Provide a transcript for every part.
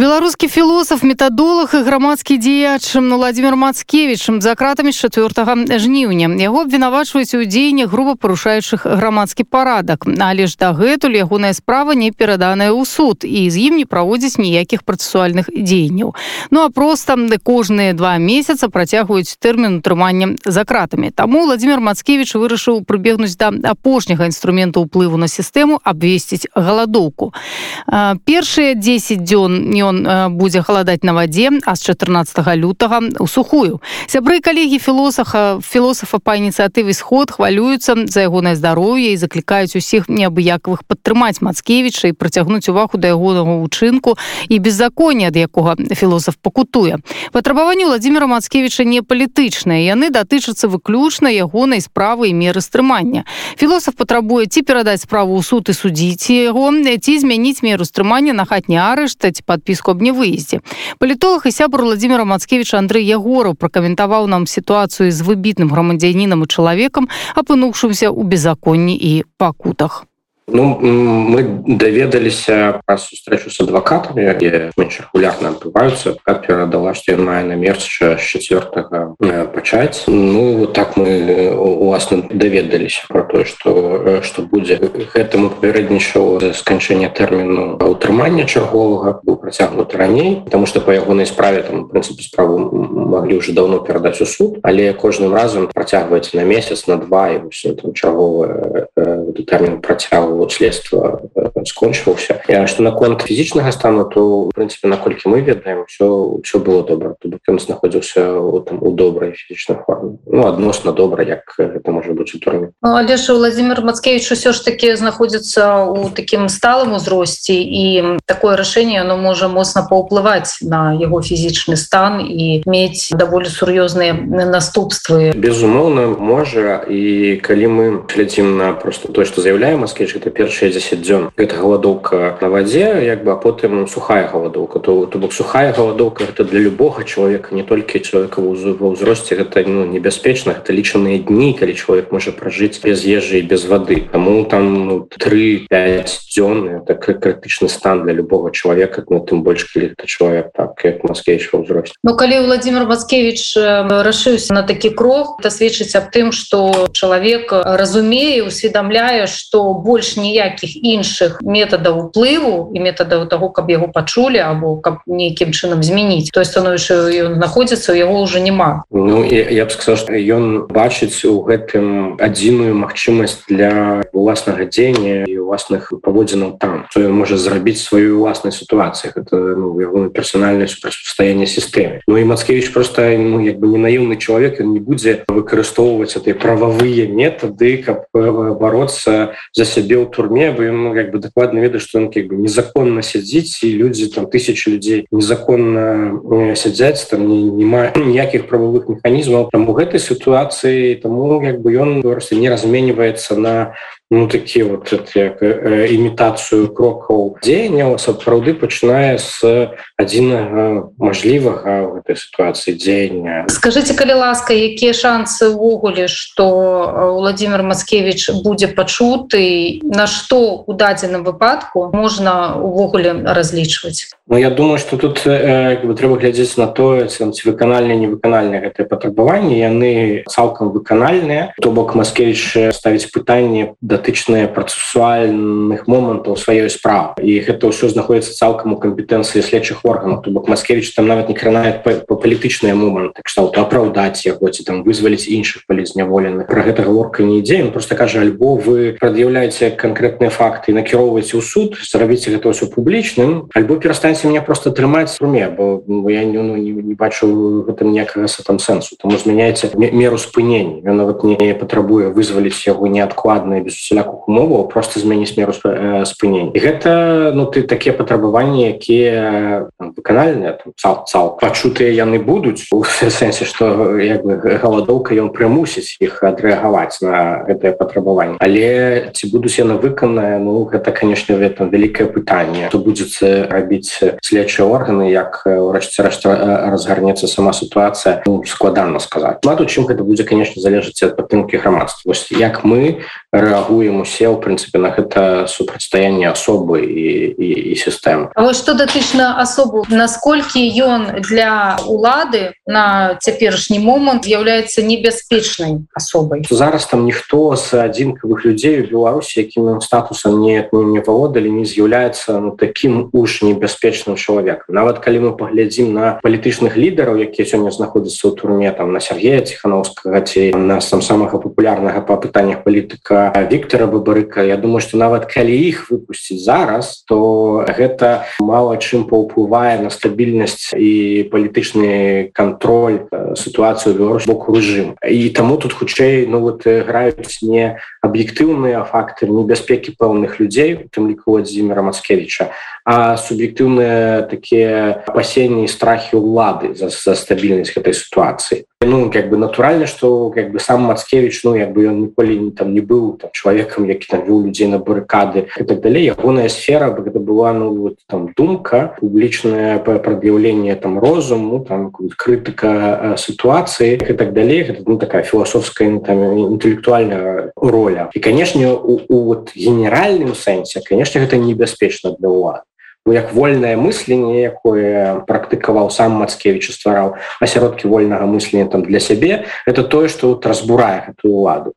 беларускі філосаф метадолог і грамадскі дзеяч владимир мацкевичам за кратамі з 4 жніўня. Яго абвінавачваюць у дзеянні груба парушаючых грамадскі парадак. Але ж дагэтуль ягоная справа не пераданая ў суд і з ім не праводзіць ніякіх працэсуальных дзеянняў. Ну а просто кожныя два месяца працягваюць тэрмін утрымання за кратамі. Таму владимир мацкевич вырашыў прыбегнуць да апошняга інструмента ўплыву на сістэму абвесціць галадоўку. Першыя 10 дзён не ён будзе халадаць на вадзе а з 14 лютага у сухую. Сябры калегі філосафа філосафа па ініцыятыве сход хвалююцца за ягонае здароўе і заклікаюць усіх неабыякавых падтрымаць мацкевіча і працягнуць увагу да ягонага учынку і беззаконня ад якога філосаф пакутуе. Патрабаванне владимира мацкевича не палітычныя яны датычацца выключна ягонай справы і меры стрымання. Філосаф патрабуе ці перадаць справу ў суд і судзіць яго ці змяніць меру стрымання на хатні арыштаць подпіску войску аб невыездзе. Палітолог і сябр владимира мацкевича андрей ягоров пракаментаваў нам сітуацыю з выбітным грамадзянінам і чалавекам апынуўшымся ў беззаконні і пакутах Ну, мы даведаліся пра сустрэчу з адвакатамі менш регулярна адбываюцца адвокат перадала што ён мае намерча з четвертага пачаць Ну так мы уласна даведаліся про тое што што будзе гэтаму папярэднічаў сканчэння тэрміну утрымання чарговага быў працягнуты раней потому что по ягонай справе там прынцыпе справу маглі уже давно перадаць у суд. Але кожным разам працягваецца на месяц на два і чарговы тэрмін працягву вот следства э, скончыўся что наконт фізічнага стану то в принципе наколькі мы ведаем все все было добра тут ён знаходзіўся там у добрай фізічнай форме ну адносна добра як это можа быть у турме ну, але ж владимир мацкевич усё ж таки знаходзіцца у таким сталым узросце і такое рашэнне оно можа моцна паўплываць на яго фізічны стан і мець даволі сур'ёзныя наступствы. Безумоўна можа і калі мы глядзім на просто то что заявляем маскевич это першыя 10 дзён. Гэта галадоўка на вадзе як бы а потым сухая галадоўка то то бок сухая галадоўка это для любога чалавека не толькі чалавека ва ўзросце гэта ну небяспечна это лічаныя дні калі чалавек можа пражыць без ежы і без вады таму там ну, 35 дзён так крытычны стан для любого чалавека ну, тым больш калі это чалавек так як маскевич ва ўзросце Ну калі владимир маскевич рашыўся на такі крок это сведчыць аб тым что чалавек разумее усведомляе что больш ніякіх іншых метадаў уплыву і метадаў того каб яго пачулі або каб нейкім чынам змяніць. Той становішча ён знаходзіцца у яго уже няма. Ну я б сказал что ён бачыць у гэтым адзіную магчымасць для уласнага дзеяння і уласных паводзінаў там. То ён можа зрабіць сваю уласнай сітуацыях это ну, персональное супрацьстаянне сістэме Ну і мацкевич просто ну, як бы не наіўны чалавек не будзе выкарыстоўваць этой прававыя метады каб бороться за сябе ў турме бы ну, как бы дакладна ведаю что он как бы незаконна сядзіць і людзі там тысячи людзей незаконна э, сядзяць там не, мае ніякіх правовых механізмаў там у гэтай сітуацыі тому як бы ён просто не разменьваецца на ну такі вот як э, імітацыю крокаў дзеянняў сапраўды пачынае з адзінага мажлівага в гэтай сітуацыі дзеяння скажите калі ласка якія шансы увогуле что владимир маскевич будзе пачуты? На что у дадзеным выпадку можна увогуле разлічваць? Ну я думаю что тут э, трэба глядзець на тое ці выканальныя невыканальныя гэтыя патрабаванні. Яны цалкам выканальныя. То бок маскевич ставіць пытанне да датычныя працэсуальных момантаў сваёй справы. І гэта ўсё знаходіцца цалкам у кампетэнцыі следчых органаў. То бок маскевич там нават не кранае па, па палітычныя моманты кшталт апраўдаць яго ці там вызваліць іншых палізняволеных. Про гэта гаворка не ідзе. Просто кажа альбо вы прад'яўляеце канкрэтныя факты накіроўваеце ў суд зрабіце гэта ўсё публічным альбо перастаньце мне просто трымаць руме бо я не, ну, не, не бачу гэтым ніякага там сэнсу. Тому змяняеце меру спынення. Нават не патрабуе вызваліць яго неадкладна без усялякіх умоваў просто змяніць меру спынення гэта ну ты такія патрабаванні якія выканальныя цал цал. Пачутыя яны будуць у сэнсе что як бы галадоўка ён прымусіць іх адрэагаваць на гэтае патрабаванне але ці будуць яны выкананыя ну гэта конечно гэта вялікае пытанне то будзе рабіць следчыя органы як урачце рэшта разгарнецца сама сітуацыя ну, складана сказаць ладу чым гэта будзе конечно залежыць ад падтрымки грамадства як мы рэагуем усе ў прынцыпе на гэта супрацьстаянне асобы і, і, і сістэм что датычна асобу насколькі ён для улады на цяперашні момант з'яўляецца небяспечнай асобай? Зараз там ніхто з адзінкавых людзей у беларусі якім статусам не не паводалі не з'яўляецца ну, таким уж небяспечным чалавек нават калі мы паглядзім на палітычных лідараў якія сёння знаходзяцца ў турме там на Сергея ціхановскага ці нас там самага папулярнага па пытаннях палітыка Віктора бабарыка. Я думаю что нават калі іх выпусціць зараз то гэта мало чым паўплывае на стабільнасць і палітычны контроль сітуацыю беларус боку рэжым і таму тут хутчэй ну вот граюць не аб'ектыўныя фактары небяспекі пэўных людзей тым ліку владимира мацкевича а суб'ектыўныя такія апасенні страхі ўлады за, за стабільнасць гэтай сітуацыі ну как бы натуральна что как бы сам мацкевич ну як бы ён ніколі там не быў там чалавекам які там вёў людзей на барыкады и так далей ягоная сфера гэта была ну вот, там думка публічная прад'яўленне там розуму там крытыка сітуацыі и так далей гэта, ну, такая філасофская там інтэлектуальная роля. І канешне у, у вот генеральным сэнсе конечно гэта небяспечна для ўлад ну, як вольнае мысленне якое практыкаваў сам мацкевич ствараў асяродкі вольнага мыслення там для сябе это тое что вот разбурае гэтую ладу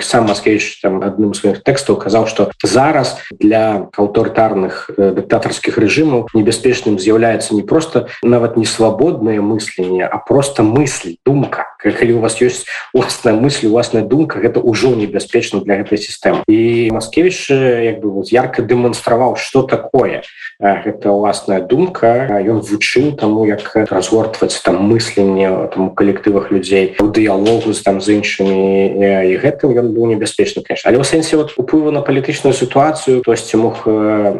сам Маскевич там адным сваіх тэкстаў казаў што зараз для аўтарытарных э, дыктатарскіх рэжымаў небяспечным з'яўляецца не просто нават не свабоднае мысленне а просто мысль думка. Калі у вас ёсць уласная мысль уласная думка гэта ўжо небяспечна для гэтай сістэмы і Маскевич як бы вот ярко дэманстраваў что такое гэта уласная думка ён вучыў таму як разгортваць там мысленне там калектывах людзей у дыялогу з там з іншымі і гэта гэтым ён быў небяспечны конечно. Але ў сэнсе вот уплыву на палітычную сітуацыю тосьці мог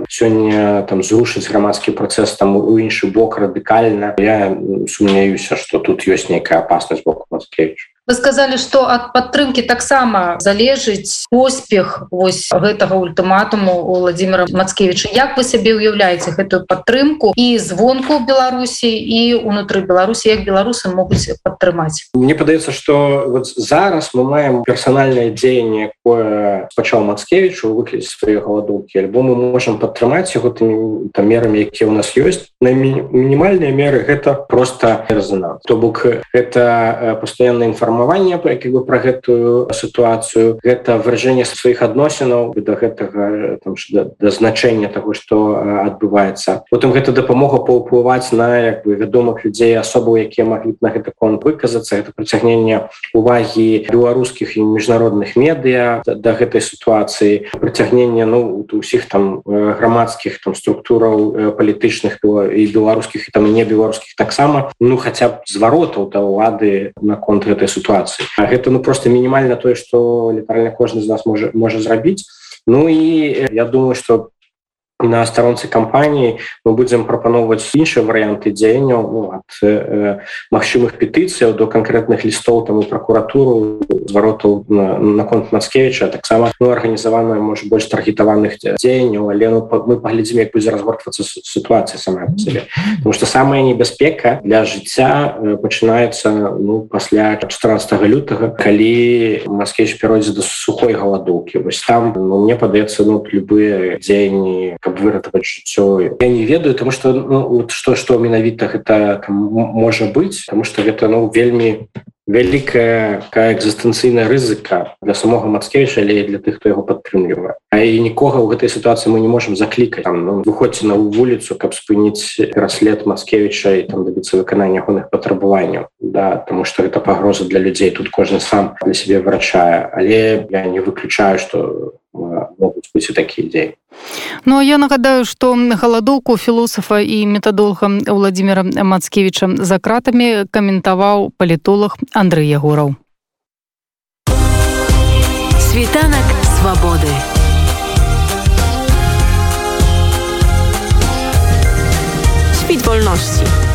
сёння там зрушыць грамадскі працэс там у іншы бок радыкальна я сумняюся что тут ёсць нейкая опасность боку Маскевич вы сказали что от падтрымки таксама залежыць поспех ось гэтага ультыматуму владимира мацкевича. Як вы сябе уяўляеце гэтую падтрымку і звонку беларусі і унутры беларусі як беларусы могуць падтрымаць мне падаецца что вот зараз мы маем персональное дзеянне якое пачаў мацкевич у выкліць свае галадоўкі альбо мы можем падтрымаць яго тымі там мерамі якія у нас ёсць на мінімальныя меры гэта просто резонанс то бок это пастаянная інфармацыя інфармаванне як бы про гэтую сітуацыю. Гэта выражэнне сваіх адносінаў да гэтага там да, да значэння того что адбываецца. Потым гэта дапамога паўплываць на як бы вядомых людзей асобаў якія маглі на гэты конт выказацца. Это прыцягненне увагі беларускіх і міжнародных медыа да, да гэтай сітуацыі. Прыцягнення ну усіх там грамадскіх там структураў палітычных і беларускіх і там не беларускіх таксама. Ну хаця б зваротаў да ўлады наконт гэтай сітуацыі сітуацыі гэта ну просто мінімальна тое что літаральна кожны з нас можа можа зрабіць Ну і я думаю что на старонцы кампаніі мы будзем прапаноўваць іншыя варыянты дзеянняў ну, ад э, магчымых петыцыяў до канкрэтных лістоў там у прокуратуру зваротаў наконт на Мацкевича таксама ну, арганізаваная можа больш таргетаваных дзеянняў але ну, мы паглядзім як будзе разгортвацца сітуацыя сама себе. Потому что самая небяспека для жыцця э, пачынаецца ну пасля 14 лютага калі Маскевич пяройдзе до сухой галадоўкі вось там ну, мне падаецца ну, любыя дзеянні каб выратаваць жыццё я не ведаю тому что ну, вот что что менавіта гэта можа быць потому что гэта ну вельмі вялікая экзістэнцыйная рызыка для самога мацкевіча але для тых хто яго падтрымлівае А і нікога ў гэтай сітуацыі мы не можемм заклікаць там ну, выходзьце на вуліцу каб спыніць раслед мацкевіча і там дабіцца выканання ягоных патрабаванняў да тому что гэта пагроза для людзей тут кожны сам для сябе вырачае але я не выключаю что могуць быць і такія ідзеі Ну а я нагадаю што галадоўку філосафа і метадолга владимира мацкевича за кратамі каментаваў палітолог Андрэй ягораў світанак свободы. Świt wolności.